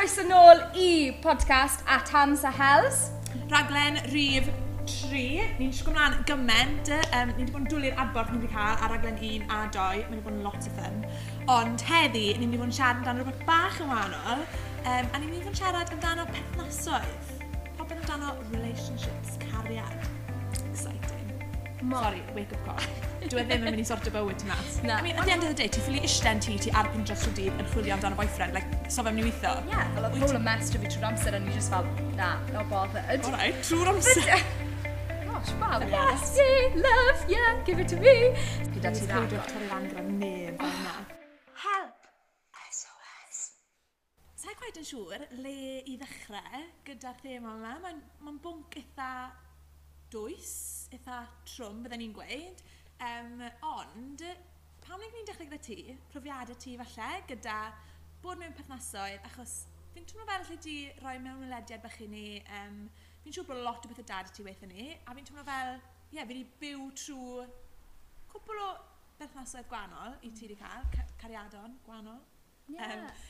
croeso nôl i podcast at Hans a Hells. Raglen rhif 3. Ni'n siŵr gwmlaen gyment. Um, ni wedi bod yn dwlu'r adborth ni wedi cael ar raglen 1 a 2. Mae wedi bod yn lot o fun. Ond heddi, ni wedi bod yn siarad amdano rhywbeth bach yn wahanol. Um, a ni wedi bod yn siarad amdano perthnasoedd. Popeth amdano relationships, cariad. Mor. Sorry, wake up call. Dwi e ddim yn mynd i sort o bywyd ti mas. Na. I mean, at the end of the day, ti ffili ishten ti, ti arbyn dros o dydd yn chwilio amdano boyfriend, like, so fe'n mynd i weithio. Ie, fel oedd rôl y mestr fi trwy'r amser, a ni just fel, na, no bother. Alright, trwy'r amser. Gosh, wow, Yes, yeah, love, yeah, give it to me. Gyda ti ddau. Dwi'n torri lan gyda neb fel na. Help! SOS. Sa'i gwaed yn siŵr le i ddechrau gyda'r thema yma. Mae'n ma bwnc eitha dwys eitha trwm, byddwn ni'n gweud. Um, ond, pam ni'n dechrau gyda ti, profiadau ti falle, gyda bod mewn perthnasoedd, achos fi'n twmlo fel lle di roi mewn ylediad bach i ni, um, fi'n siŵr bod lot o bethau dad i ti weithio ni, a fi'n twmlo fel, ie, yeah, fi wedi byw trwy cwbl o berthnasoedd gwahanol i ti wedi cael, ca cariadon gwahanol. Ie. Yeah. Um,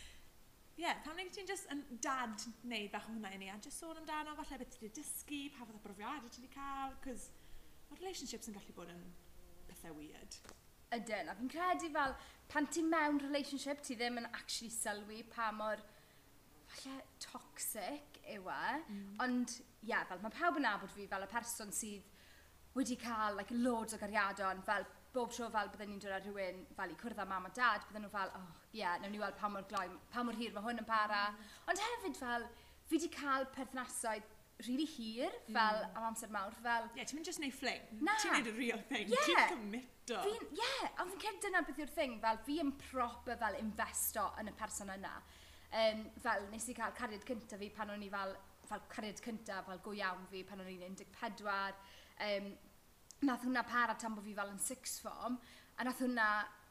yeah, pam wneud ti'n just yn dad wneud bach o hwnna i ni, a just sôn amdano, falle beth ti wedi dysgu, pa fath o brofiadau ti wedi cael, cos Mae relationships yn gallu bod yn pethau weird. Ydyn, a fi'n credu fel pan ti mewn relationship, ti ddim yn actually sylwi pa mor falle toxic yw e. Mm. Ond, ie, yeah, fel mae pawb yn nabod fi fel y person sydd wedi cael like, loads o gariadon fel bob tro fel bydden ni'n dod ar rhywun fel i cwrdd â mam a dad, bydden nhw fel, oh, ie, yeah, newn ni weld pa mor gloi, pa mor hir mae hwn yn para. Mm. Ond hefyd fel, fi wedi cael perthnasoedd really hir, mm. fel mm. am amser mawr, fel... Ie, yeah, ti'n mynd just neud fling. Na. Ti'n neud y real thing. Yeah. Ti'n cymito. Fi'n, ie, yeah, a fi'n credu dyna beth yw'r thing, fel fi yn proper fel investo yn y person yna. Um, fel nes i cael cariad cyntaf fi pan o'n i fel, fel cariad cyntaf, fel go iawn fi pan o'n i'n 14. Um, nath hwnna para tan bod fi fel yn six form, a nath hwnna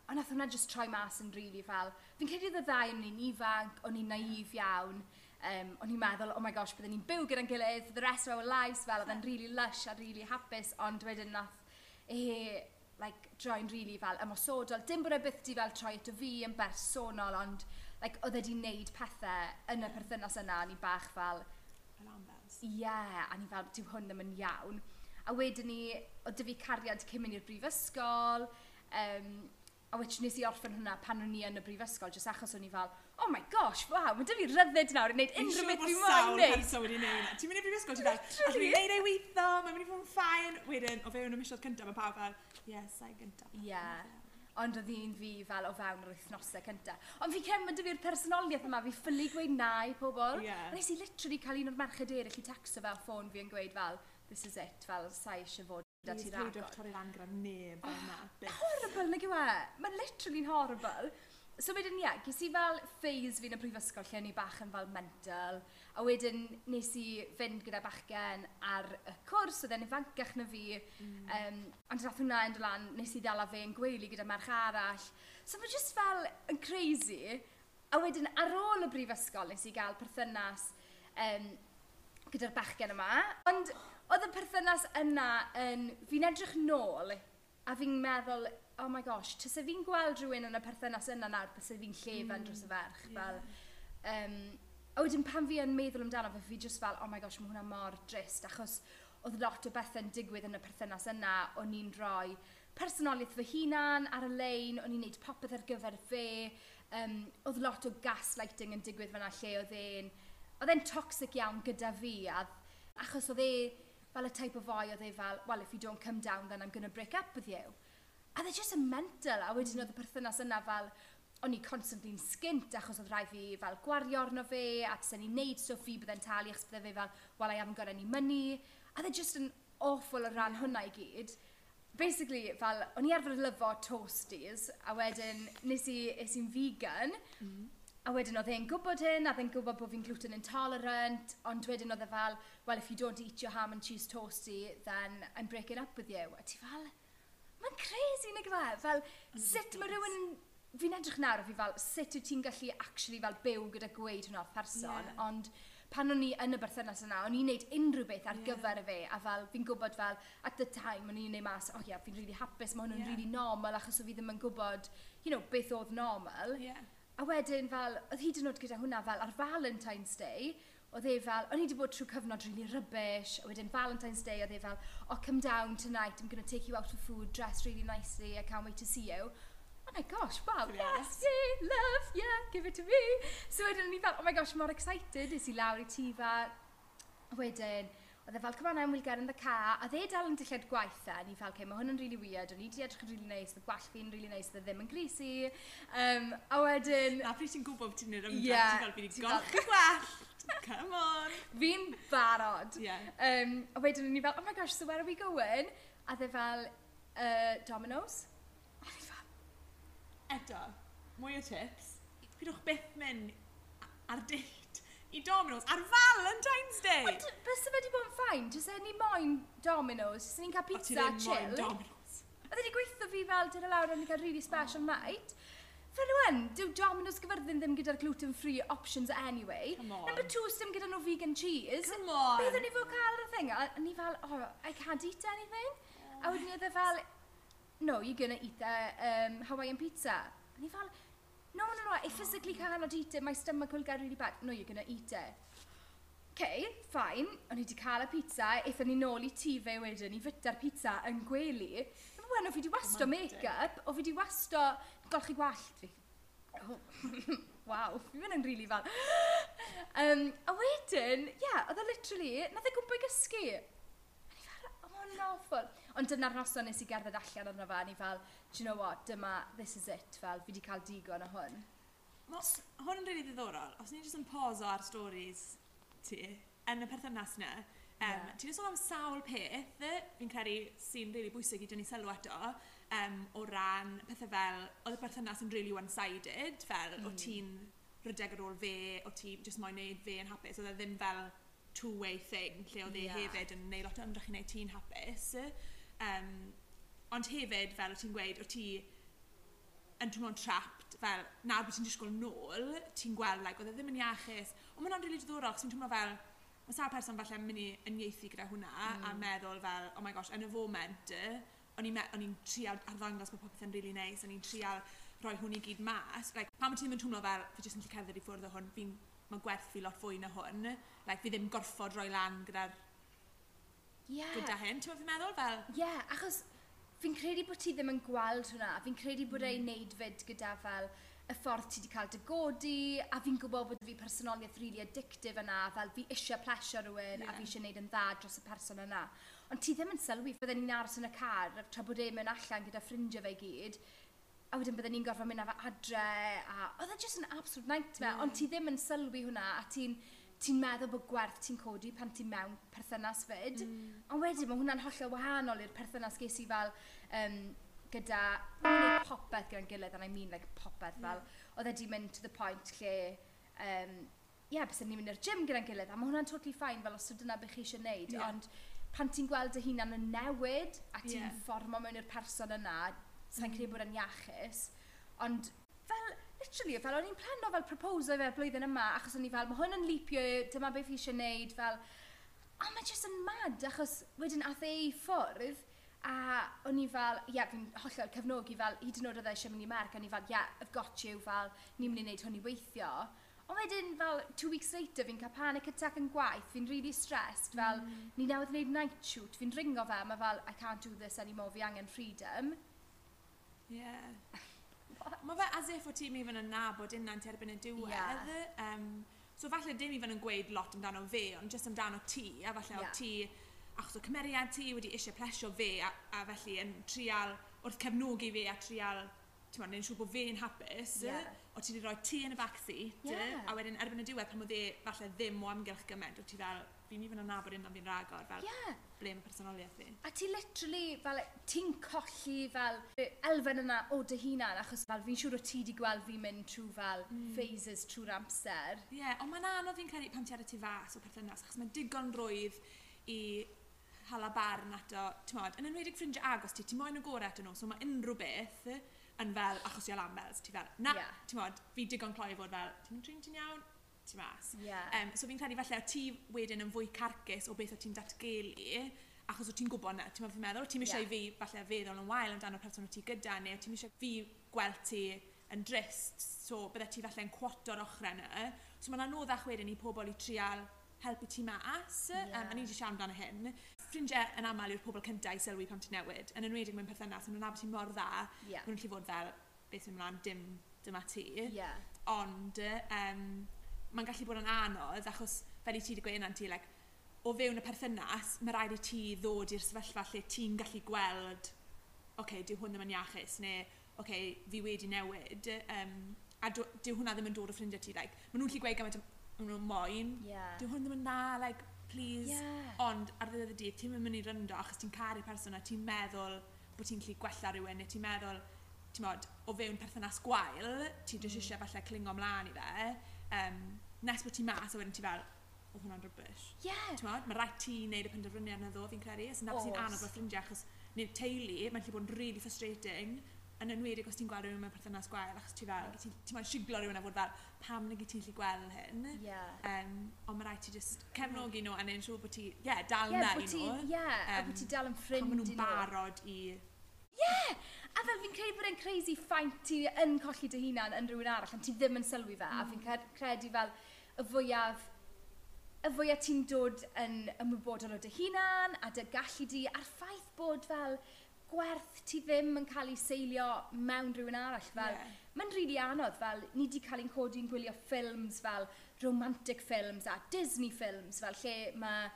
a nath hwnna just troi mas yn rili really fel, fi'n credu y ddau o'n i'n ifanc, o'n i'n naif iawn, um, o'n i'n meddwl, oh my gosh, byddwn ni'n byw gyda'n gilydd for the rest of our lives, fel oedd e'n really lush a really hapus, ond wedyn nath e, like, droi'n really fel ymosodol. Dim bod e byth di fel troi eto fi yn bersonol, ond like, oedd e di wneud pethau yn y perthynas yna, a ni bach fel... Alarm bells. Ie, yeah, a ni fel, dyw hwn ddim yn iawn. A wedyn ni, oedd dy fi cariad cyn mynd i'r brifysgol, um, a wedyn nes i orffen hwnna pan o'n i yn y brifysgol, jyst achos o'n i fel, oh my gosh, wow, mae dy fi ryddid nawr i wneud unrhyw beth fi moyn neud. Fi'n siŵr bod sawl person wedi neud. Ti'n mynd i brifysgol, ti'n dweud, allwn ni neud ei weithio, mae'n mynd i fod yn ffain. Wedyn, o fewn y misoedd cyntaf, mae pawb fel, yes, ai gyntaf. Ie. Ond oedd un fi fel o fewn yr wythnosau cyntaf. Ond fi cem, mae dy fi'r personoliaeth yma, fi ffili gweud na i pobl. Yeah. Nes i literally cael un o'r merched eraill i texto fel ffôn fi yn gweud fel, this is it, fel sa eisiau fod da ti'n agor. Nes peidiwch torri'r angra neb fel na. Oh, horrible, nag yw e? Mae'n literally'n horrible so wedyn ie, yeah, ges i fel phase yn y prifysgol lle o'n i bach yn fel mental, a wedyn nes i fynd gyda bachgen ar y cwrs, oedd e'n ifancach na fi, mm. um, ond rath hwnna yn dolan, nes i ddala fe yn gweili gyda merch arall. So mae just fel yn crazy, a wedyn ar ôl y brifysgol nes i gael perthynas um, gyda'r bachgen yma, ond oedd y perthynas yna yn, fi'n edrych nôl, a fi'n meddwl oh my gosh, tysa fi'n gweld rhywun yn y perthynas yna nawr, tysa fi'n llefen mm. dros y ferch, fel, um, a wedyn pan fi yn meddwl amdano fe, fi just fel, oh my gosh, mae hwnna mor drist, achos oedd lot o bethau'n digwydd yn y perthynas yna, o'n i'n rhoi personoliaeth fy hunan ar y lein, o'n i'n neud popeth ar gyfer fe, um, oedd lot o gaslighting yn digwydd fyna lle oedd e'n, oedd e'n toxic iawn gyda fi, a, achos oedd e fel y type o foi oedd e fel, well, if you don't come down, then I'm going to break up with you. A dde just a mental. A wedyn oedd y perthynas yna fel, o'n i constantly'n skint achos oedd rhai fi fel gwario arno fe ac sy'n ni'n neud so fi bydde'n talu achos bydde fe fel, well, I haven't got any money. A dde just yn awful o ran hwnna i gyd. Basically, fel, o'n i arfer lyfo toasties a wedyn nes i, es i'n vegan mm. a wedyn oedd e'n gwybod hyn a ddyn gwybod bod fi'n gluten intolerant ond wedyn oedd e fel, well, if you don't eat your ham and cheese toastie then I'm breaking up with you. A ti fel, Mae'n crazy nag yma. E? Fel, sut mae rhywun yn... Fi'n edrych nawr, fi fel, sut wyt ti'n gallu actually fel byw gyda gweud hwnna person, yeah. ond pan o'n i yn y berthynas yna, o'n i'n neud unrhyw beth ar yeah. gyfer y fe, a fel, fi'n gwybod fel, at the time, o'n i'n neud mas, oh yeah, fi'n really hapus, mae hwn yeah. really normal, achos o fi ddim yn gwybod, you know, beth oedd normal. Yeah. A wedyn fel, oedd hyd yn oed gyda hwnna fel ar Valentine's Day, oedd e fel, o'n i wedi bod trwy cyfnod really rubbish, a wedyn Valentine's Day, oedd e fel, oh, come down tonight, I'm going to take you out for food, dress really nicely, I can't wait to see you. Oh my gosh, wow, yes, yes, love, yeah, give it to me. So wedyn ni fel, oh my gosh, mor excited, is i lawr i ti fa. Wedyn, oedd e fel, come on I'm we'll get in the car. A dde dal yn dillad gwaith e, ni fel, okay, mae hwn yn really weird, o'n i wedi edrych yn really nice, the gwall fi'n really nice, the ddim yn greasy. Um, a wedyn... Na, pryd ti'n gwybod ti'n yr ymdrech, yeah, ti'n fel, fi'n golchi gwallt. Come on. Fi'n barod. Yeah. Um, a wedyn o'n i fel, oh my gosh, so where are we going? A dde fel, uh, Domino's. A ni fel... eto, mwy o tips. Pidwch byth mynd ar date i Domino's ar Valentine's Day. Ond bys y wedi bod yn ffain, jyst e ni moyn Domino's, jyst ni'n cael pizza, chill. O ti ddim moyn Domino's. Oedd wedi gweithio fi fel dyn lawr o'n yn cael really special oh. night fel yw dyw Domino's Gyfyrddin ddim gyda'r gluten-free options anyway. Number two, dim gyda nhw vegan cheese. Come on. Beth o'n i fod cael y thing? A ni fel, oh, I can't eat anything. Oh. A wedyn oedd e fel, no, you're gonna eat the um, Hawaiian pizza. A ni fel, no, no, no, I oh. physically cannot eat it. My stomach will get really bad. No, you're gonna eat it. Okay, fine. O'n i wedi cael y pizza, eithon ni nôl i ti fe wedyn i fyta'r pizza yn gwely. Wan, o fi wedi wasto make-up, o fi wedi wasto golchi gwallt fi. Oh. Waw, fi mynd yn rili fel. Um, a wedyn, ie, yeah, oedd e literally, nath e gwmpa i gysgu. A ni fel, oh, yn awful. Ond dyna'r noson nes i gerdded allan arno fe, a ni fel, do you know what, dyma, this is it, fel, fi wedi cael digon o hwn. Mos, hwn yn rili ddiddorol, os ni'n jyst yn poso ar stories ti, yn y perthynas yna, um, yeah. ti'n sôn am sawl peth, fi'n credu sy'n rili really bwysig i dynnu sylw eto, um, o ran pethau fel, oedd y perthynas yn really one-sided, fel mm. o hmm. ti'n rydeg ar ôl fe, o ti jyst moyn neud fe yn hapus, oedd e ddim fel two-way thing, lle oedd e yeah. hefyd yn neud lot o ymdrech i neud ti'n hapus. Um, ond hefyd, fel o ti'n gweud, o ti yn teimlo'n trapped, fel nawr bod ti'n disgwyl nôl, ti'n gweld, like, oedd e ddim yn iachus. Ond mae'n rili really diddorol, chos ti'n teimlo fel, mae sa'r person falle yn mynd i unieithu gyda hwnna, mm. a meddwl fel, oh my gosh, yn y foment, o'n i'n meddwl, o'n i'n trial arddangos bod popeth yn really nice, o'n i'n trial rhoi hwn i gyd mas. Like, pan mae ti'n mynd twmlo fel, fi jyst yn lle cerdded i ffwrdd o hwn, fi'n mae gwerth fi lot fwy na hwn. Like, fi ddim gorfod roi lan gyda'r... Yeah. Gyda hyn, ti'n fi'n meddwl fel? Ie, yeah, achos fi'n credu bod ti ddim yn gweld hwnna. Fi'n credu bod mm. ei wneud fyd gyda fel y ffordd ti wedi cael dy godi, a fi'n gwybod bod fi personoliaeth really addictive yna, fel fi eisiau plesio rhywun, yeah. a fi eisiau gwneud yn dda dros y person yna. Ond ti ddim yn sylwi, fydden ni'n aros yn y car, tra bod e'n mynd allan gyda ffrindiau fe gyd, a wedyn bydden ni'n gorfod mynd â fe adre, a oedd e just an absolute nightmare, mm. ond ti ddim yn sylwi hwnna, a ti'n ti'n meddwl bod gwerth ti'n codi pan ti'n mewn perthynas fyd, mm. ond wedyn mae hwnna'n hollol wahanol i'r perthynas ges i fel um, gyda, mae'n popeth gyda'n gilydd, and I mean like popeth fel, mm. oedd e di mynd to the point lle, um, ie, yeah, bys ni'n mynd i'r gym gyda'n gilydd, a mae hwnna'n totally fine fel os yw dyna beth chi eisiau gwneud, yeah. ond pan ti'n gweld dy hunan yn newid a ti'n yeah. fformo mewn i'r person yna, sa'n mm. credu bod yn iachus, ond fel, literally, fel o'n i'n plano fel proposal fe blwyddyn yma, achos o'n i fel, mae hwn yn lipio, dyma beth fi eisiau gwneud, fel, a mae jyst yn mad, achos wedyn ath e i ffwrdd, a o'n i fel, ie, yeah, fi'n hollol cefnogi fel, hyd yn oed oedd e eisiau mynd i Merc, a o'n i fel, ie, yeah, I've got you, fel, ni'n mynd i wneud hwn i weithio, Ond wedyn fel two weeks later fi'n cael panic attack yn gwaith, fi'n really stressed, fel mm. ni newydd wneud night shoot, fi'n ringo fe, mae fel I can't do this anymore, fi angen freedom. Yeah. mae fe as if o ti'n mynd yn nabod unna'n terbyn y diwedd. Yeah. Um, so falle dim i fan yn gweud lot amdano fe, ond just amdano ti, a falle yeah. o ti achos o cymeriad ti wedi eisiau plesio fe a, a felly yn trial wrth cefnogi fe a trial ti'n ma'n, siŵr bod fe'n hapus, yeah. o ti wedi rhoi ti yn y back seat, yeah. a wedyn erbyn y diwedd pan oedd e falle ddim o amgylch gymaint, o ti fel, fi'n even anabod un am fi'n ragor, fel yeah. ble mae personoliaeth fi. A ti literally, fel, ti'n colli fel elfen yna o dy hunan, achos fel fi'n siŵr o ti di gweld fi'n mynd trwy fel mm. phases trwy'r amser. Ie, yeah, ond mae'n anodd fi'n credu pan ti ar y tu fas o perthynas, achos mae'n digon rwydd i hala barn ato, ti'n modd, yn enwedig ffrindiau agos ti, ti moyn o gorau ato nhw, so mae unrhyw beth yn fel, achos i alambels, ti fel, na, yeah. ti'n modd, fi digon cloi fod fel, ti'n trin ti'n iawn, ti mas. Yeah. Um, so fi'n credu falle, o ti wedyn yn fwy carcus o beth o ti'n datgelu, achos o ti'n gwybod na, ti'n modd meddwl, meddwl ti'n eisiau yeah. fi, falle feddwl yn wael amdano person o ti gyda, neu ti'n eisiau fi gweld ti yn drist, so bydde ti falle yn cwoto'r ochrau yna. So mae'n anoddach wedyn i pobl i trial helpu ti mas, yeah. um, a ni wedi siarad amdano hyn, ffrindiau yn aml yw'r pobl cyntaf i sylwi pan ti'n newid. Yn enwedig mewn perthynas, maen nhw'n ti'n mor dda. Yeah. Maen nhw'n gallu fod fel, beth sy'n mlaen, dim dyma ti. Yeah. Ond, um, mae'n gallu bod yn anodd, achos fel i ti wedi gweud yna, ti, like, o fewn y perthynas, mae rhaid i ti ddod i'r sefyllfa lle ti'n gallu gweld, oce, okay, dyw hwn ddim yn iachus, neu, oce, okay, fi wedi newid. Um, a dyw hwnna ddim yn dod o ffrindiau ti, like, maen nhw'n gallu gweud gymaint maen nhw'n moyn. Yeah. Dyw hwn ddim yn na, like, please. Yeah. Ond ar ddiwedd y dydd, ti'n mynd i ryndo achos ti'n caru person a ti'n meddwl bod ti'n gallu gwella rhywun neu ti'n meddwl, ti'n modd, o fewn perthynas gwael, ti jyst mm. eisiau falle clingo mlaen i fe. Um, nes bod ti'n mas a wedyn ti fel, o hwnna'n rybys. Ie. Yeah. Ti'n modd, mae rhaid ti wneud y penderfyniad na ddo, fi'n credu. Os yna sy'n anodd o ffrindiau achos neu teulu, mae'n lle bod yn really frustrating yn enwedig os ti'n gweld rhywun mewn perthynas gwael, achos ti fel, ti'n ti ma'n siglo rhywun a fod fel, pam na gyd ti'n lli gweld hyn. Yeah. Um, ond mae rhaid ti just cefnogi nhw a neu'n siŵr bod ti, ie, yeah, dal yeah, na i nhw. Ie, yeah, um, a bod ti dal yn ffrind i nhw. nhw'n barod i... Ie! Yeah! A fel fi'n credu bod e'n crazy ffaint ti yn colli dy hunan yn rhywun arall, ond ti ddim yn sylwi fe, mm. a fi'n mm. credu fel y fwyaf y fwyaf ti'n dod yn ymwybodol o dy hunan a dy gallu di a'r ffaith bod fel gwerth ti ddim yn cael ei seilio mewn rhywun arall. Fel, yeah. Mae'n rili really anodd, fel ni wedi cael ein codi'n gwylio ffilms fel romantic films a Disney films, fel lle mae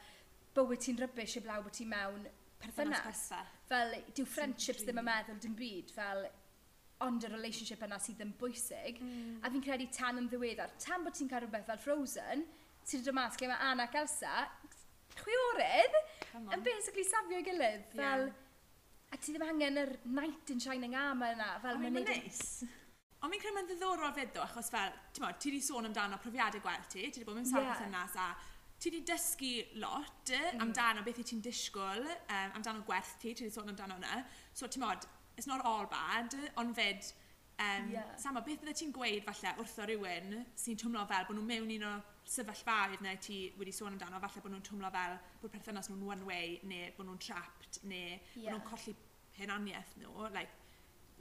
bywyd ti'n rybys i blaw bod ti mewn perthynas. Fel, dyw friendships ddim yn meddwl dim byd, fel ond y relationship yna sydd yn bwysig. Mm. A fi'n credu tan yn ddiweddar, tan bod ti'n cael rhywbeth fel Frozen, ti'n dod mas lle mae Anna ac Elsa, chwiorydd, yn basically safio ei gilydd. Fel, yeah A ti ddim angen yr night in shining armor yna, fel mae'n neud... Nice. Ond mi'n credu mae'n ddiddorol fyd ddo, achos fel, ti'n ti wedi sôn amdano profiadau gwerth ti, ti wedi bod mewn sawl yeah. perthynas a ti wedi dysgu lot mm. amdano beth i ti'n disgwyl, um, amdano gwerth ti, ti wedi sôn amdano hwnna. So ti'n modd, it's not all bad, ond fyd, um, yeah. Sama, beth bydde ti'n gweud falle wrtho rhywun sy'n twmlo fel bod nhw'n mewn un o sefyllfaoedd neu ti wedi sôn amdano, falle bod nhw'n twmlo fel bod perthynas nhw'n one-way neu bod nhw'n trapped neu yeah. bod nhw'n colli penaniaeth nhw. Like,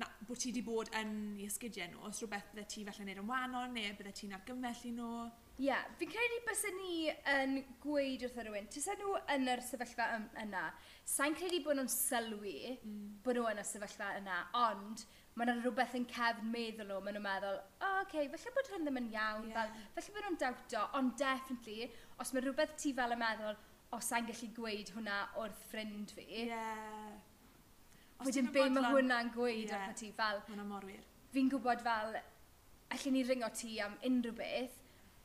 na, bod ti wedi bod yn i ysgidiau nhw, os rhywbeth bydde ti falle wneud yn wahanol neu bydde ti'n argymell i nhw? Ie, yeah, fi'n credu bys ni yn gweud wrth rhywun, tysa nhw yn yr sefyllfa yna, sa'n credu bod nhw'n sylwi mm. bod nhw yn y sefyllfa yna, ond mae yna rhywbeth yn cefn meddwl nhw, maen nhw'n meddwl, o, oh, okay, falle bod hwn ddim yn iawn, yeah. fel, falle bod nhw'n dawto, ond definitely, os mae rhywbeth ti fel yn meddwl, o, oh, sa'n gallu gweud hwnna wrth ffrind fi, yeah. wedyn be mae hwnna'n gweud yeah. wrth ti fel... Hwna mor wir. Fi'n gwybod fel, allan ni ringo ti am unrhyw beth,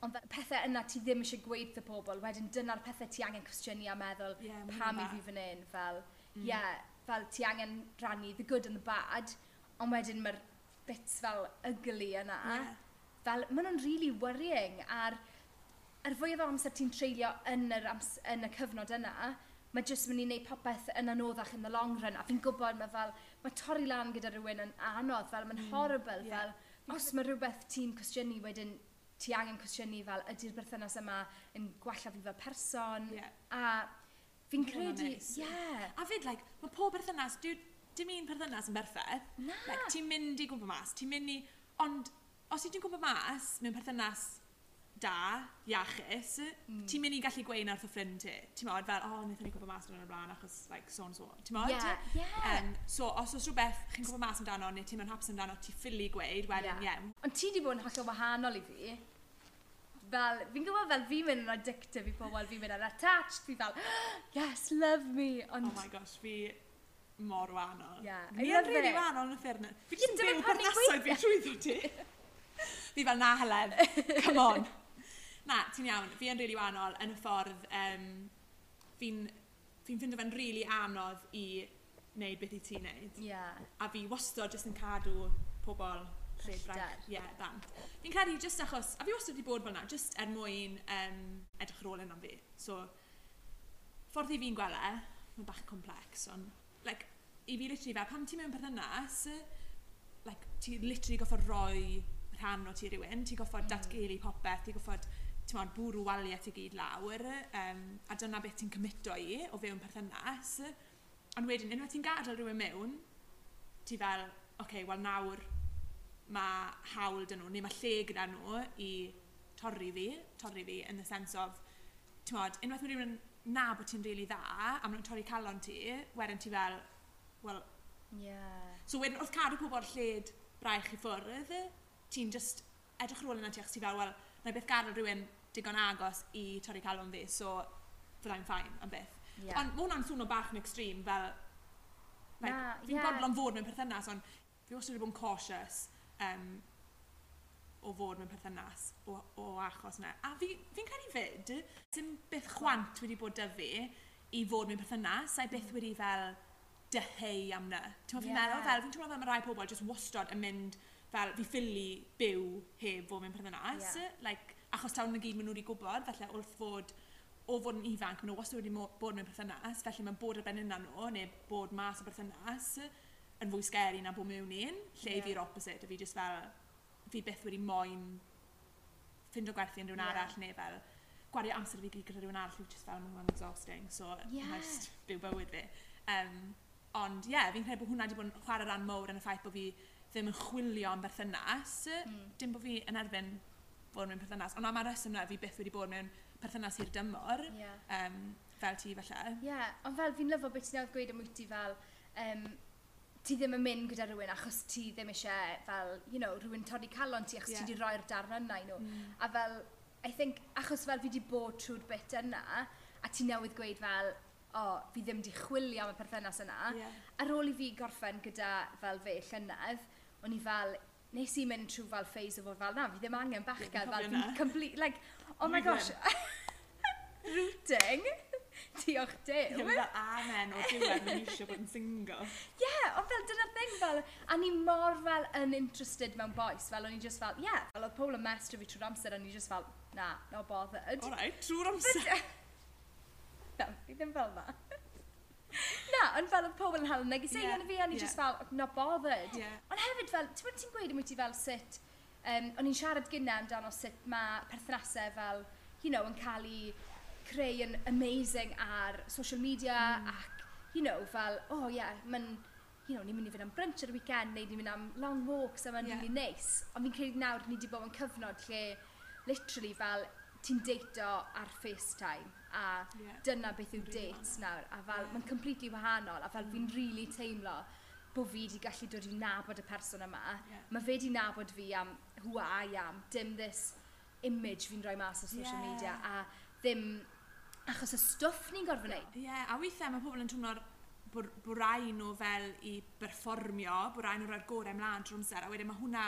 ond pethau yna ti ddim eisiau gweud wrth y pobl, wedyn dyna'r pethau ti angen cwestiynu a meddwl yeah, pam i fi fan hyn, fel, mm. yeah, fel ti angen rannu the good and the bad, Ond wedyn mae'r bits fel ugly yna. Yeah. Fel, maen nhw'n really worrying. A'r, ar fwyaf o amser ti'n treulio yn, yr ams, yn y cyfnod yna, mae jyst mynd i wneud popeth yn anoddach yn the long run. A fi'n gwybod mae fel, mae torri lan gyda rhywun yn anodd, fel mae'n mm. horrible. Yeah. Fel, os mae rhywbeth ti'n cwestiynu wedyn ti angen cwestiynu fel ydy'r berthynas yma yn gwella fi fel person yeah. a fi'n credu, ie. Yeah. A fyd, like, mae pob berthynas, dwi, dim un perthynas yn berffaith. Na. Like, ti'n mynd i gwmpa mas, ti'n mynd i... Ond, os i ti'n gwmpa mas, mewn perthynas da, iachus, mm. ti'n mynd i gallu gweud y ffrind ti. Ti'n modd fel, oh, wnaethon ni gwybod mas yn y blaen achos, like, so and so. Ti'n modd? Yeah, yeah. Um, so, os oes rhywbeth chi'n gwybod mas amdano, neu ti'n mynd hapus amdano, ti'n ffili gweud, wedyn, ie. yeah. Ond ti di bod yn hollol wahanol i fi. Fel, fi'n gwybod fel fi'n mynd yn addictive i pobl, fi'n mynd yn attached, fi fel, yes, love me. Oh ond... Oh my gosh, fi mor wahanol. Yeah, Ni yn rili wahanol yn y ffyrnau. Fi jyst yn byw pernasoedd fi trwyddo ti. fi fel na Helen, come on. Na, ti'n iawn, fi yn rili wahanol yn y ffordd um, fi'n fi ffindo fe'n rili anodd i wneud beth i ti'n wneud. Yeah. A fi wastod jyst yn cadw pobl lle braidd. Ie, yeah, dan. Fi'n credu jyst achos, a fi wastad wedi bod fel yna, jyst er mwyn um, edrych ar ôl am fi. So, ffordd i fi'n gwele, mae'n bach complex, ond like, i fi literally fel, pam ti mewn perthynas, like, ti literally goffod roi rhan o ti rywun, ti goffod mm. datgelu popeth, ti goffod ti'n modd, bwrw waliau i gyd lawr, um, a dyna beth ti'n cymito i o fewn perthynas. Ond wedyn, unwaith ti'n gadael rhywun mewn, ti fel, oce, okay, wel nawr mae hawl dyn nhw, neu mae lle gyda nhw i torri fi, torri fi, in the sense of, ti'n modd, unwaith mae rhywun na bod ti'n really dda, a maen nhw'n torri calon ti, wedyn ti fel, wel... Yeah. So wedyn, wrth cadw pobl lled braich i ffwrdd, ti'n just edrych rôl yna ti achos ti fel, wel, na beth gadael rhywun digon agos i torri calon fi, so fyddai'n ffain am beth. Yeah. Ond mae hwnna'n swno bach yn extreme, fel... Like, nah, fi'n yeah. bodlon fod mewn perthynas, ond fi wastad wedi bod yn cautious. Um, o fod mewn perthynas o, o achos yna. A fi'n fi, fi credu fyd, dim byth chwant wedi bod dy fi i fod mewn perthynas, a byth wedi fel dyheu am na. Ti'n yeah. fi'n meddwl fel, fi'n teimlo fel mae rai pobl jyst wastod yn mynd fel fi ffili byw heb fod mewn perthynas. Yeah. Like, achos tawn na gyd maen nhw wedi gwybod, felly wrth fod o fod yn ifanc, maen nhw wastad wedi bod mewn perthynas, felly mae bod ar ben yna nhw, neu bod mas o perthynas yn fwy scary na bod mewn un, lle yeah. fi'r opposite, a fi jyst fel, fi byth wedi moyn ffindo gwerthu yn rhywun yeah. arall neu fel gwario amser fi gyd gyda rhywun arall yw just fel nhw'n exhausting so yeah. just byw bywyd fi um, ond ie yeah, fi'n credu bod hwnna wedi bod yn chwarae ran mowr yn y ffaith bod fi ddim yn chwilio am berthynas mm. dim bod fi yn erbyn bod mewn perthynas ond am y reswm na fi byth wedi bod mewn perthynas hir dymor yeah. um, fel ti falle ie yeah. ond fel fi'n lyfo beth ti'n newydd gweud am wyt ti fel um, ti ddim yn mynd gyda rhywun achos ti ddim eisiau fel, you know, rhywun torri calon ti achos yeah. ti wedi rhoi'r darn yna i nhw. Mm. A fel, I think, achos fel fi wedi bod trwy'r bit yna, a ti newydd gweud fel, o, oh, fi ddim wedi chwilio am y perthynas yna, yeah. ar ôl i fi gorffen gyda fel fe llynedd, o'n i fel, nes i mynd trwy fel phase o fod fel na, fi ddim angen bachgad, fel fi'n complete, like, oh my gosh, rooting diolch Dyw. Ie, fel amen o diwedd yn eisiau bod yn single. Ie, yeah, ond fel dyna'r thing fel, a ni mor fel yn interested mewn boes, fel o'n i just fel, ie, yeah, fel oedd Paul yn mestr fi trwy'r amser, a ni just fel, na, no bothered. Alright, trwy'r amser. na, fi ddim fel na. na, ond fel oedd pobl yn hel negeseuon yeah, fi, a ni yeah. just fel, not bothered. Yeah. Ond hefyd fel, ti'n bod ti'n gweud am ti fel sut, um, o'n i'n siarad gyda e amdano sut mae perthnasau fel, you know, yn cael ei creu yn amazing ar social media mm. ac, you know, fel, oh yeah, mae'n, you know, ni'n mynd i fynd am brunch ar y weekend neu ni'n mynd am long walks a mae'n yeah. really nice. Ond fi'n credu nawr ni wedi bod yn cyfnod lle literally fel ti'n deito ar FaceTime a yeah. dyna beth yw dates nawr a fel yeah. mae'n completely wahanol a fel mm. fi'n really teimlo bod fi wedi gallu dod i nabod y person yma. Yeah. Mae fe wedi nabod fi am who I am, dim this image fi'n rhoi mas ar social yeah. media a ddim Achos y stwff ni'n gorfod wneud. Ie, yeah, a weithiau mae pobl yn twmlo'r bwrau nhw fel i berfformio, bwrau nhw roi'r gorau ymlaen trwy'r amser, a wedyn mae hwnna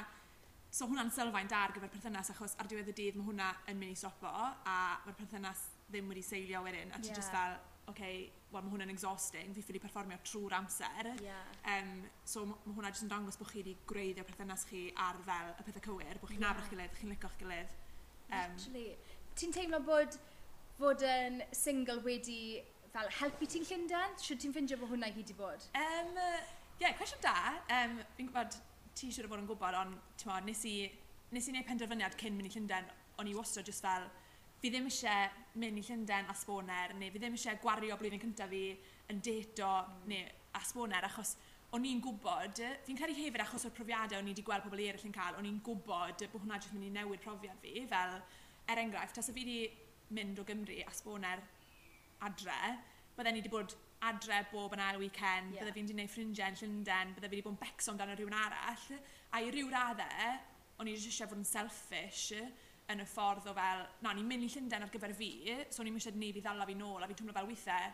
So hwnna'n sylfaen da ar gyfer perthynas achos ar diwedd y dydd mae hwnna yn mynd i stopo a mae'r perthynas ddim wedi seilio wedyn a ti yeah. just fel, oce, okay, wel mae hwnna'n exhausting, fi ffili perfformio trwy'r amser. Yeah. Um, so mae hwnna jyst yn dangos bod chi wedi gwreiddio perthynas chi ar fel y pethau cywir, bod chi'n yeah. nabod gilydd, chi'n licio'ch gilydd. Um, Literally. Ti'n teimlo bod fod yn single wedi fel helpu ti'n Llundain? Siwr ti'n ffindio bod hwnna i gyd i bod? Um, Ie, yeah, cwestiwn da. Um, fi'n gwybod, ti siwr o fod yn gwybod, ond nes i, nes i wneud penderfyniad cyn mynd i Llundain, o'n i wastad just fel, fi ddim eisiau mynd i Llundain a sboner, neu fi ddim eisiau gwario blwyddyn cyntaf fi yn deto, mm. neu a sboner, achos o'n i'n gwybod, fi'n credu hefyd achos o'r profiadau o'n i wedi gweld pobl eraill yn cael, o'n i'n gwybod bod hwnna jyst mynd i newid profiad fi, fel, er enghraifft, tas o fi wedi mynd o Gymru a sboner adre, bydden ni wedi bod adre bob yn ail weekend, yeah. bydde fi'n wedi gwneud ffrindiau yn Llundain, bydde fi wedi bod yn becso amdano rhywun arall. A i ryw raddau, o'n i eisiau fod yn selfish yn y ffordd o fel, na, ni'n mynd i Llundain ar gyfer fi, so o'n i'n eisiau neb i ddala fi nôl, a fi'n teimlo fel weithiau,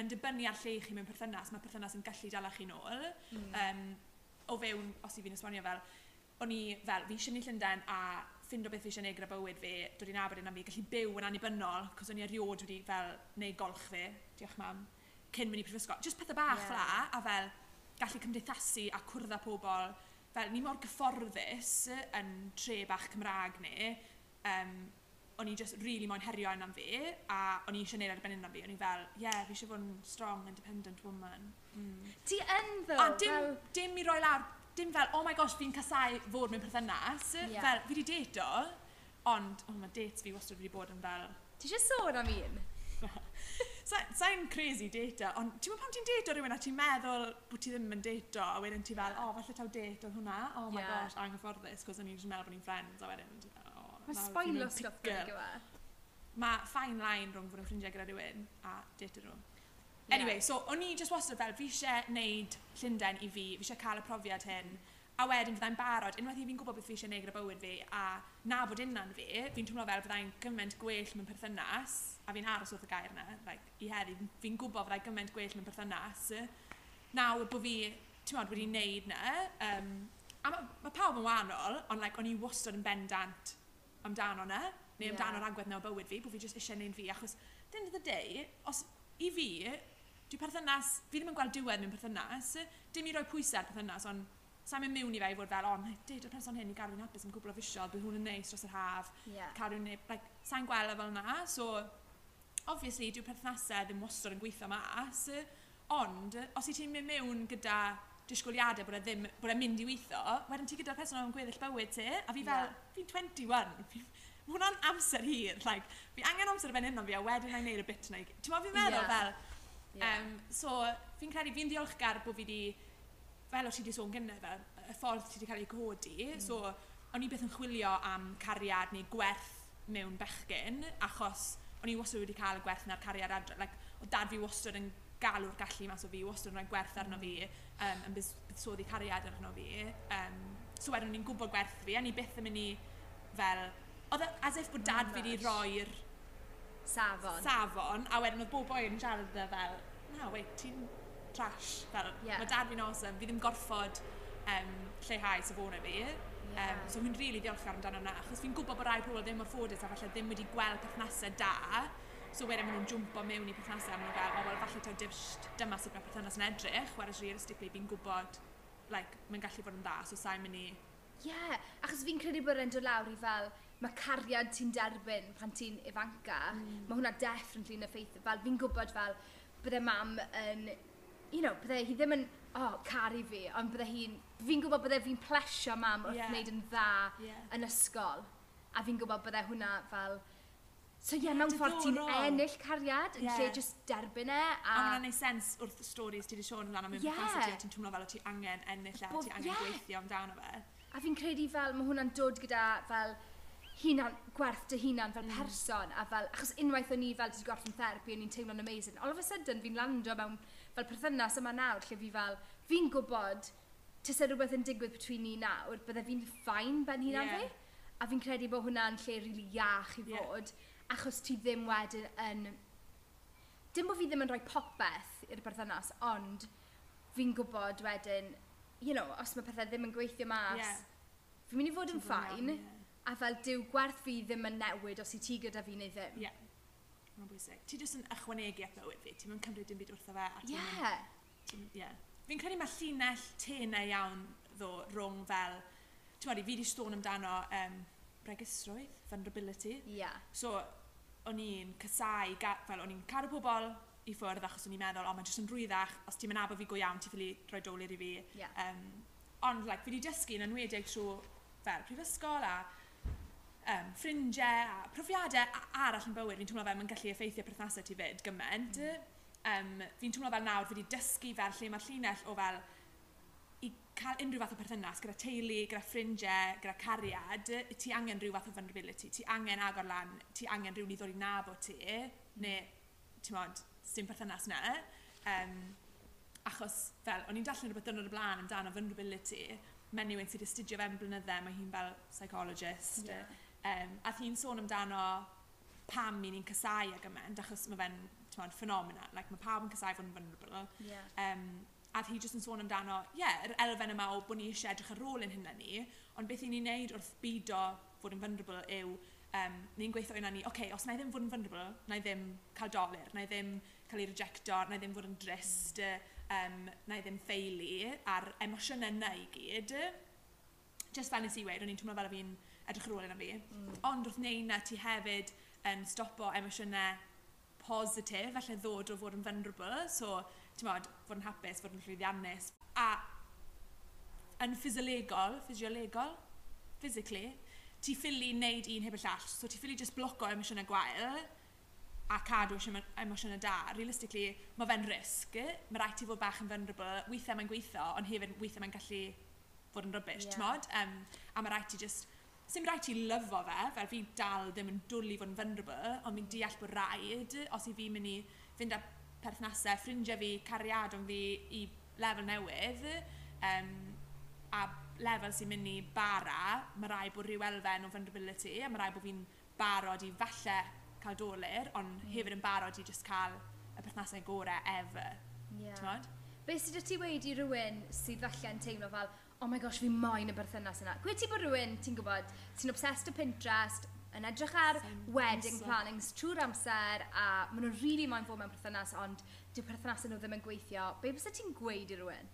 yn dibynnu ar lle chi mewn perthynas, mae perthynas yn gallu dala chi nôl. Mm. Um, o fewn, os i fi'n esbonio fel, o'n i fel, fi eisiau mynd i Llundain a ffindo beth fi eisiau neud gyda bywyd fi, dod i'n Aberdeen yna fi gallu byw yn annibynnol, cos o'n i erioed wedi fel neud golch fi, diolch mam, cyn mynd i prifysgol. Just pethau bach yeah. fla, a fel gallu cymdeithasu a cwrdd â pobl, fel ni mor gyfforddus yn tre bach Cymraeg ni, um, o'n i just really moyn herio yna fi, a o'n i eisiau neud ar arbennig yna fi, o'n i fel, ie, yeah, fi eisiau fod yn strong, independent woman. Mm. Ti yn ddo? A dim, well... dim i roi lawr dim fel, oh my gosh, fi'n casau fod mewn perthynas. Yeah. Fel, fi wedi deto, ond, oh, mae dates fi wastad wedi bod yn fel... Ti eisiau sôn am un? Sa'n sa crazy data, ond ti'n meddwl pan ti'n dato rhywun a ti'n meddwl bod ti ddim yn dato a wedyn ti fel, oh, falle taw date oedd hwnna, oh my yeah. gosh, anghyfforddus, cos o'n i'n meddwl bod ni'n friends a wedyn, oh, Mae spoilio stuff gyda. Mae fine line rhwng fod yn ffrindiau gyda rhywun a data nhw. Anyway, yeah. so o'n i just wastad fel, fi eisiau neud Llundain i fi, fi eisiau cael y profiad hyn. A wedyn fyddai'n barod, unwaith i fi'n gwybod beth fi eisiau neud gyda bywyd fi, a na bod unna'n fi, fi'n teimlo fel fyddai'n gymaint gwell mewn perthynas, a fi'n aros wrth y gair yna, like, i heddi, fi'n gwybod fyddai gymaint gwell mewn perthynas. Nawr bod fi, ti'n modd, wedi neud na, um, a mae ma pawb yn wahanol, ond like, o'n i wastad yn bendant amdano na, neu amdano yeah. agwedd na o bywyd fi, bod fi jyst eisiau neud fi, achos, dyn the day, os i fi, Dwi perthynas, fi ddim yn gweld diwedd mewn perthynas. Dim i roi pwysau ar perthynas, ond sa'n mynd mewn i fe i fod fel, o, oh, dyd o'r person hyn i garwyn hapus am gwbl o fisiol, bydd hwn yn neis dros yr haf. Yeah. Carwyn, like, sa'n gweld e fel na. So, obviously, dwi'n perthnasau ddim wastad yn gweithio mas. Ond, os i ti'n mynd mewn gyda disgwyliadau bod e ddim, bod e'n mynd i weithio, wedyn ti gyda'r person o'n gweddill bywyd ti, a fi fel, yeah. fi'n 21, fi, hwnna'n amser hir, like, fi angen amser fan hyn ond fi, a wedyn na'i neud y bit na i... Ti'n meddwl fi'n meddwl yeah. fel, Yeah. Um, so, fi'n credu, fi'n ddiolchgar bod fi wedi, fel o si wedi sôn gynnau fel y ffordd ti wedi cael ei godi. Mm. So, o'n i beth yn chwilio am cariad neu gwerth mewn bechgyn, achos o'n i wastad wedi cael gwerth na'r cariad adre. Like, o dad fi wastad yn galw'r gallu mas o fi, wastad yn rhoi gwerth arno fi, um, yn buddsoddi cariad arno fi. Um, so wedyn o'n i'n gwybod gwerth fi, a ni byth yn mynd i fel... Oedd e, as if bod dad oh, fi wedi roi'r safon. safon, a wedyn oedd bob boi yn siarad dda fel, na, wait, ti'n trash, fel, yeah. mae dad fi'n awesome, fi ddim gorfod um, lleihau safona fi. Yeah. Um, so fi'n rili really ddiolchgar amdano hwnna, achos fi'n gwybod bod rai pobl ddim o'r ffodus a falle ddim wedi gweld perthnasau da, So wedyn maen nhw'n jwmpo mewn i perthnasau a maen nhw'n fel, o, wel, falle taw dywst, dyma sut mae perthynas yn edrych, whereas realistically fi'n gwybod, like, mae'n gallu bod yn dda, so sa'n mynd i... Ie, yeah, achos fi'n credu bod e'n dod lawr i fel, mae cariad ti'n derbyn pan ti'n ifanca, mm. mae hwnna definitely yn effeithio. Fel fi'n gwybod fel bydde mam yn, you know, bydde hi ddim yn, oh, caru fi, ond bydde hi'n, fi'n gwybod bydde fi'n plesio mam wrth yeah. wneud yn dda yeah. yn ysgol. A fi'n gwybod bydde hwnna fel, So ie, yeah, mewn ffordd ti'n ennill cariad yn yeah. lle just derbyn e. A, a hwnna'n neud sens wrth y stories ti wedi sôn lan am ymwneud yeah. ti'n twmlo fel o ti angen ennill e, a ti angen yeah. gweithio amdano fe. A fi'n credu fel mae hwnna'n dod gyda fel hunan, gwerth dy hunan fel person mm. a fel, achos unwaith o'n i fel wedi gorffen therapi o'n i'n teimlo'n amazing, all of a sudden fi'n landio mewn fel perthynas yma nawr lle fi fel, fi'n gwybod tysa rhywbeth yn digwydd between ni nawr, bydde fi'n ffain ben hunan yeah. fi, a fi'n credu bod hwnna'n lle rili really iach i fod, yeah. achos ti ddim wedyn yn, dim bod fi ddim yn rhoi popeth i'r perthynas, ond fi'n gwybod wedyn, you know, os mae pethau ddim yn gweithio mas, yeah. fi'n mynd i fod yn ffain, yeah a fel dyw gwerth fi ddim yn newid os i ti gyda fi neu ddim. Ie. Yeah. Mae'n bwysig. Ti jyst yn ychwanegu at bywyd fi. Ti'n mynd cymryd dim byd wrtho fe. Ie. Yeah. Ti'n, yeah. Fi'n credu mae llinell tenau iawn ddo rhwng fel... Ti'n meddwl, fi wedi stôn amdano um, bregisrwydd, vulnerability. Ie. Yeah. So, o'n i'n casau, fel o'n i'n cadw pobl i ffwrdd achos o'n i'n meddwl, o, mae'n jyst yn rwyddach, os ti'n mynd abo fi go iawn, ti'n ffili rhoi dolir i fi. Yeah. Um, ond, like, fi wedi dysgu yn enwedig trwy fel prifysgol a um, ffrindiau a profiadau arall yn bywyd, fi'n teimlo fel mae'n gallu effeithio perthnasau ti fyd gymaint. Um, mm. fi'n teimlo fel nawr fi wedi dysgu fel lle mae'r llinell o fel i cael unrhyw fath o perthynas gyda teulu, gyda ffrindiau, gyda cariad, ti angen rhyw fath o vulnerability, ti angen agor lan, ti angen rhywun i ddod i nabod ti, neu, ti'n modd, sy'n perthynas na. Um, achos, fel, o'n i'n darllen rhywbeth dynod y blaen amdano vulnerability, menyw yn sydd astudio fe'n blynydde, mae hi'n fel psychologist. Yeah. Um, a hi'n sôn amdano pam ni'n ni'n casau ag ymend, achos mae fe'n ffenomena. Like, mae pawb yn casau fod yn vulnerable. Yeah. Um, a hi jyst yn sôn amdano, ie, yeah, yr elfen yma o bod ni eisiau edrych ar ôl yn hynna ni, ond beth i ni'n neud wrth bido fod yn vulnerable yw, um, ni'n gweithio yna ni, oce, okay, os na i ddim fod yn vulnerable, na i ddim cael dolir, na i ddim cael ei rejecto, na i ddim fod yn drist, mm. um, na i ddim ffeili, a'r emosiynau yna i gyd. Just fel nes i weid, o'n i'n twmlo fel fi'n edrych ar ôl yna fi. Mm. Ond wrth neud na ti hefyd yn stopo emosiynau positif, felly ddod o fod yn vulnerable, so ti'n modd, fod yn hapus, fod yn llwyddiannus. A yn ffisiolegol, ffisiolegol, physically, ti ffili wneud un heb y llall, so ti ffili just bloco emosiynau gwael a cadw emosiynau da. Realistically, mae fe'n risg, mae rhaid ti fod bach yn vulnerable, weithiau mae'n gweithio, ond hefyd weithiau mae'n gallu fod yn rybys, yeah. ti'n modd? Um, a mae rhaid ti just sy'n rhaid ti lyfo fe, fel fi dal ddim yn dwlu fod yn vulnerable, ond fi'n deall bod rhaid, os i fi mynd i fynd â perthnasau, ffrindiau fi, cariad ond fi i lefel newydd, um, a lefel sy'n mynd i bara, mae rai bod rhyw elfen o vulnerability, a mae rai bod fi'n barod i falle cael dolir, ond mm. hefyd yn barod i just cael y perthnasau gorau ever. Yeah. Be sydd ti wedi rhywun sydd falle yn teimlo fel, oh my gosh, fi moyn y berthynas yna. Gwe ti bod rhywun, ti'n gwybod, ti'n obsessed o Pinterest, yn edrych ar Same wedding amser. plannings trwy'r amser a maen nhw'n rili really moyn fod mewn perthynas ond dyw perthynas nhw ddim yn gweithio. Be bys ti'n gweud i rhywun?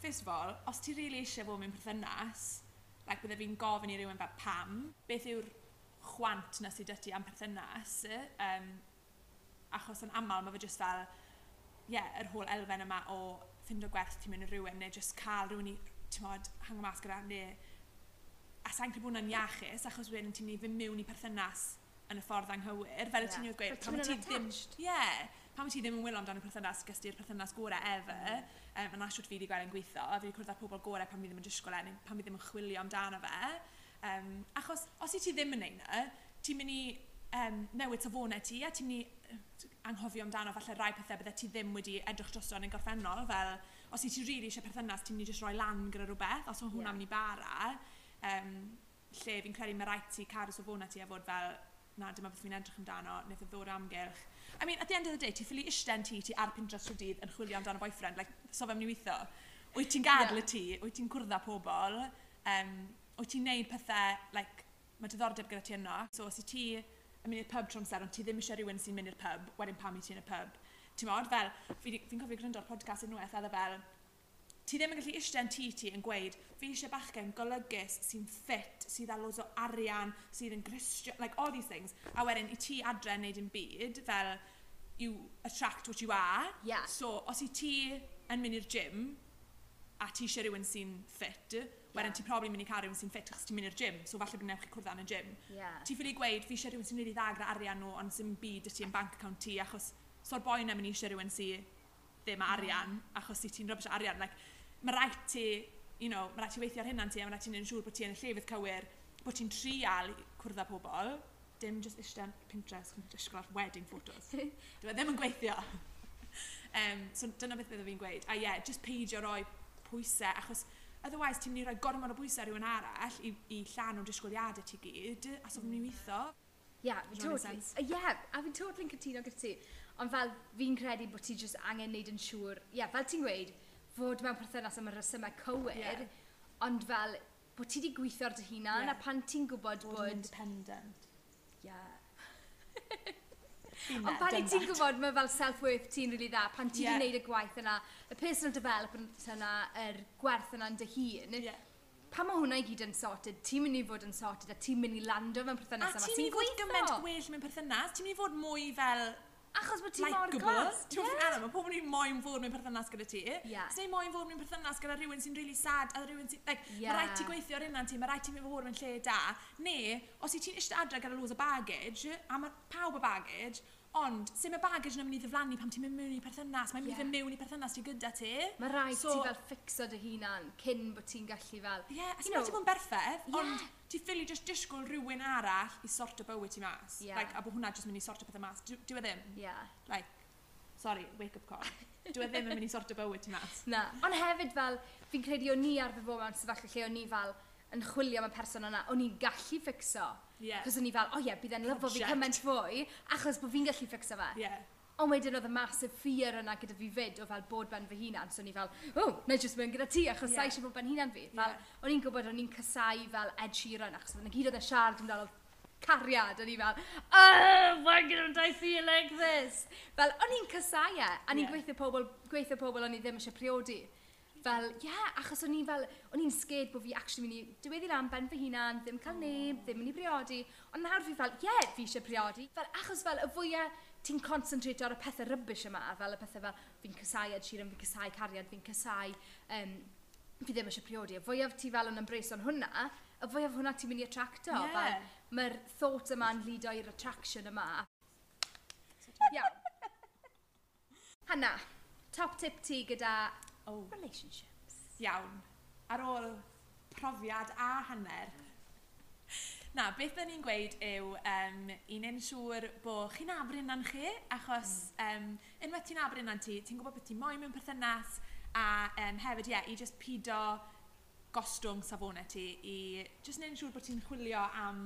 First of all, os ti rili really eisiau fod mewn perthynas, like, bydde fi'n gofyn i rhywun fel pam, beth yw'r chwant na sydd dyty am perthynas, um, achos yn aml mae fe jyst fel, ie, yeah, yr holl elfen yma o ffindo gwerth ti'n mynd i rhywun neu jyst cael rhywun i ti'n tymod, hango mas gyda neu a sa'n credu bod hwnna'n iachus achos wedyn ti'n mynd mewn i perthynas yn y ffordd anghywir. Fel yeah. ti'n gweud pan ti ddim yeah, pan ti ddim yn wylo amdano perthynas gys ti'r perthynas gorau ever um, yn asiwt fi wedi gweld yn gweithio a fi wedi cwrdd â pobl gorau pan fi ddim yn disgwyl e, neu pan fi ddim yn chwilio amdano fe. Um, achos os i ti ddim yn neud na ti'n mynd i um, newid safonau ti a ti'n mynd i anghofio amdano falle rai pethau bydde ti ddim wedi edrych drosto yn y gorffennol fel os i ti rili really eisiau perthynas ti'n mynd i just roi lan gyda rhywbeth os o hwnna'n yeah. mynd i bara um, lle fi'n credu mae rhaid ti cael y sofona ti a fod fel na dyma beth fi'n edrych amdano wnaeth y ddod o amgylch. I mean at the end of the day ti ffili ishten ti ti ar Pinterest trwy dydd yn chwilio amdano boyfriend like so fe mynd i weithio. Wyt ti'n gadw y ti wyt ti'n cwrdd â pobl um, wyt ti'n neud pethau like mae diddordeb gyda ti yno. So os i ti yn mynd i'r pub tro'n amser, ond ti ddim eisiau rhywun sy'n mynd i'r pub, wedyn pam i ti yn y pub. Ti'n modd, fel, fi'n fi cofio gwrando'r podcast unwaith, a dda e fel, ti ddim yn gallu eistedd yn tŷ ti yn gweud, fi eisiau bachgen golygus sy'n ffit, sydd â lot o arian, sydd yn gristio, like all these things. A wedyn, i ti adre yn neud yn byd, fel, you attract what you are. Yeah. So, os i ti yn mynd i'r gym, a ti eisiau rhywun sy'n ffit, Wedyn yeah. ti probably mynd i cael rhywun sy'n ffit achos ti'n mynd i'r gym, so falle bydd newch chi cwrdd yn y gym. Yeah. Ti ffili gweud, fi eisiau rhywun sy'n rili ddagra arian nhw, ond sy'n byd y ti yn bank account ti, achos so'r boi na mynd i eisiau rhywun sy'n ddim mm-hmm. arian, achos ti'n rybys arian. Like, mae rhaid ti, you know, mae rhaid ti weithio ar hynna'n ti, a mae rhaid ti'n yn siŵr bod ti yn y llefydd cywir, bod ti'n trial cwrdd â pobl, dim just eistedd Pinterest yn disgwyl ar wedding photos. Dwi'n e ddim yn gweithio. um, so dyna beth byddaf fi'n gweud. A ie, yeah, just peidio roi pwysau, achos Otherwise, ti'n mynd i roi gormod o bwysau rhywun arall i, i llan o disgwyliadau ti gyd, a so fi'n mynd i weithio. Ie, totally. Ie, uh, a fi'n totally cytuno gyda ti. Ond fel fi'n credu bod ti just angen neud yn siŵr, ie, yeah, fel ti'n gweud, fod mewn perthynas am y rhesymau cywir, yeah. ond fel bod ti wedi gweithio ar dy hunan yeah. a pan ti'n gwybod bod... Bod yn independent. Ie. Yeah. Ond pan i ti'n gwybod, mae fel self-worth ti'n really dda, pan ti'n yeah. gwneud y gwaith yna, y personal development yna, yr gwerth yna'n dy hun, yeah. pan mae hwnna i gyd yn sorted, ti'n mynd i fod yn sorted a ti'n mynd i lando fe'n perthynas yma. A ti'n mynd i fod gymaint gwell mewn perthynas, ti'n mynd i fod mwy fel Achos bod ti like, mor glas. Ti'n yeah. Anna, mae pobl yn moyn fod mewn perthynas gyda ti. Yeah. Sa'n moyn fod mewn perthynas gyda rhywun sy'n really sad, a rhywun sy'n... Like, yeah. Mae rhaid ti gweithio ar unan ti, mae rhaid ti mynd fod mewn lle da. Ne, os i ti'n eistedd adre gyda loads o baggage, a mae pawb o baggage, Ond, sut mae baggage yn mynd i ddiflannu pam ti'n mynd mewn i perthynas? Mae'n mynd yeah. i mewn i perthynas ti gyda ti. Mae rhaid so, ti fel ffixo dy hunan cyn bod ti'n gallu fel... Ie, yeah, sy'n ti bod yn berffedd, yeah. ond ti ffili just disgwyl rhywun arall i sorto bywyd ti mas. Yeah. Like, a bod hwnna just mynd i sorto pethau mas. Dwi e ddim. Yeah. Like, sorry, wake up call. Dwi e ddim yn mynd i sorto bywyd ti mas. Na. Ond hefyd fel, fi'n credu o'n ni arfer bod mewn sefyllfa lle o'n ni fel yn chwilio am y person yna, o'n i'n gallu ffixo Yeah. Cos o'n i fel, o oh, ie, yeah, bydd e'n lyfo fi cymaint fwy, achos bod fi'n gallu ffixa fe. Yeah. Ond wedyn oedd y massive fear yna gyda fi fyd o fel bod ben fy hunan. So o'n i fel, o, oh, na jyst mynd gyda ti achos yeah. eisiau bod ben hunan fi. Fel, yeah. o'n i'n gwybod o'n i'n casau fel Ed Sheeran achos o'n i gyd oedd e siarad amdano cariad. O'n i fel, oh, why don't I feel like this? Fel, o'n i'n casau e, a o'n i'n yeah. gweithio pobl, gweithio pobl o'n i ddim eisiau priodi fel, ie, yeah, achos o'n i fel, o'n i'n sged bod fi actually mynd i diweddi lan ben fy hunan, ddim cael neb, ddim mynd i briodi. Ond nawr fi fel, ie, yeah, fi eisiau briodi. Fel, achos fel, y fwyaf ti'n concentrate ar y pethau rybys yma, fel y pethau fel, fi'n cysau ad siren, fi'n cysau cariad, fi'n cysau, um, fi ddim eisiau priodi. Y fwyaf ti fel yn ymbrace o'n hwnna, y fwyaf hwnna ti'n mynd i attracto. Yeah. Mae'r thought yma'n lido i'r attraction yma. Iawn. Hanna, top tip ti gyda oh. relationships. Iawn. Ar ôl profiad a hanner. Na, beth da ni'n gweud yw, um, i ni'n siŵr bod chi'n abrin na'n chi, achos mm. um, unwaith ti'n abrin na'n ti, ti'n gwybod beth ti'n moyn mewn perthynas, a um, hefyd, ie, yeah, i just pido gostwng safonau ti, i just neud yn siŵr bod ti'n chwilio am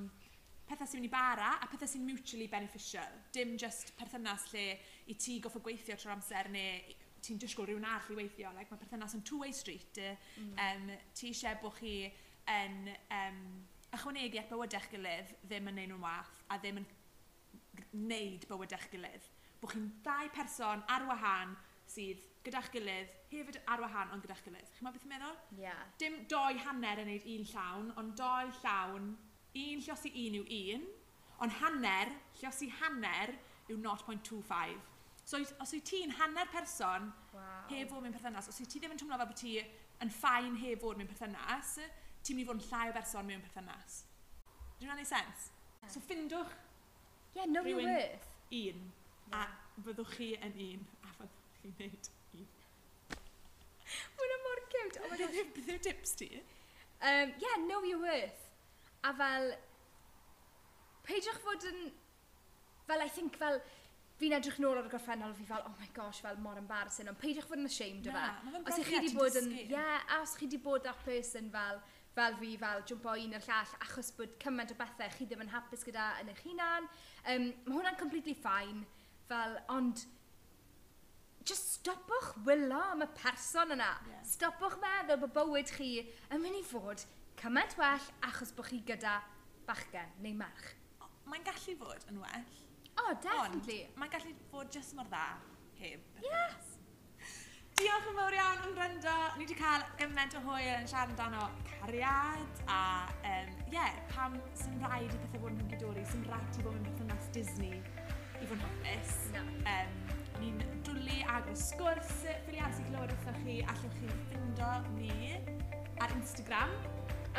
pethau sy'n mynd i bara a pethau sy'n mutually beneficial. Dim just perthynas lle i ti goffa gweithio trwy'r amser neu ti'n disgwyl rhywun arall i weithio. Like, mae perthynas yn two-way street. Mm. Um, ti eisiau bod chi yn um, ychwanegu at bywydech gilydd ddim yn neud nhw'n wath a ddim yn wneud bywydech gilydd. Bod chi'n dau person ar wahân sydd gyda'ch gilydd, hefyd ar wahân ond gyda'ch gilydd. Chi'n meddwl beth i'n meddwl? Yeah. Dim doi hanner yn neud un llawn, ond doi llawn, un llosi un yw un, ond hanner, llosi hanner yw 0.25. So os wyt ti'n hanner person wow. heb fod mewn perthynas, os wyt ti ddim yn teimlo fel bod ti yn ffain heb fod mewn perthynas, ti'n mynd i fod yn llai o berson mewn perthynas. Dwi'n rhan ei sens? Yeah. So ffindwch yeah, no rhywun worth. un, yeah. a fyddwch chi yn un, a fyddwch chi'n neud un. Mae'n mor cute. Oh my gosh. Beth yw'r tips ti? Um, yeah, know your worth. A fel, peidiwch fod yn, fel I think fel, fi'n edrych nôl ar y gorffennol fi fel, oh my gosh, fel mor embarrassing, ond peidiwch fod yn ashamed o fe. Os ych chi wedi bod yn, ie, yeah, os chi wedi bod that person fel, fel fi, fel jwmpo un o'r llall, achos bod cymaint o bethau chi ddim yn hapus gyda yn eich hunan, um, mae hwnna'n completely fine, fel, ond just stopwch wylo am y person yna. Yeah. Stopwch meddwl bod bywyd chi yn mynd i fod cymaint well achos bod chi gyda bachgen neu merch. Mae'n gallu fod yn well, Oh, definitely. Ond, mae'n gallu fod jyst mor dda heb perthynas. Diolch yn fawr iawn am gwrando. Ni wedi cael gymaint o hwyl yn siarad amdano cariad a um, yeah, pam sy'n rhaid i pethau bod yn hwngydori, sy'n rhaid i bod yn perthynas Disney i fod yn hapus. No. Um, ni'n dwlu ag o sgwrs ffiliad sy'n clywed wrthoch chi allwch chi ffindo ni ar Instagram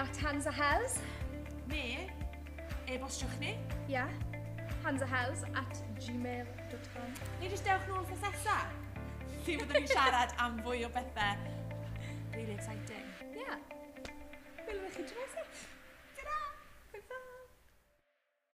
at Hansa Hells neu e-bostiwch ni. Ia. Yeah panzerhouse at gmail.com. Neu jyst dewch nôl wrth asesa. Lle byddwn ni'n siarad am fwy o bethau really exciting. Yeah. Welwn chi dros.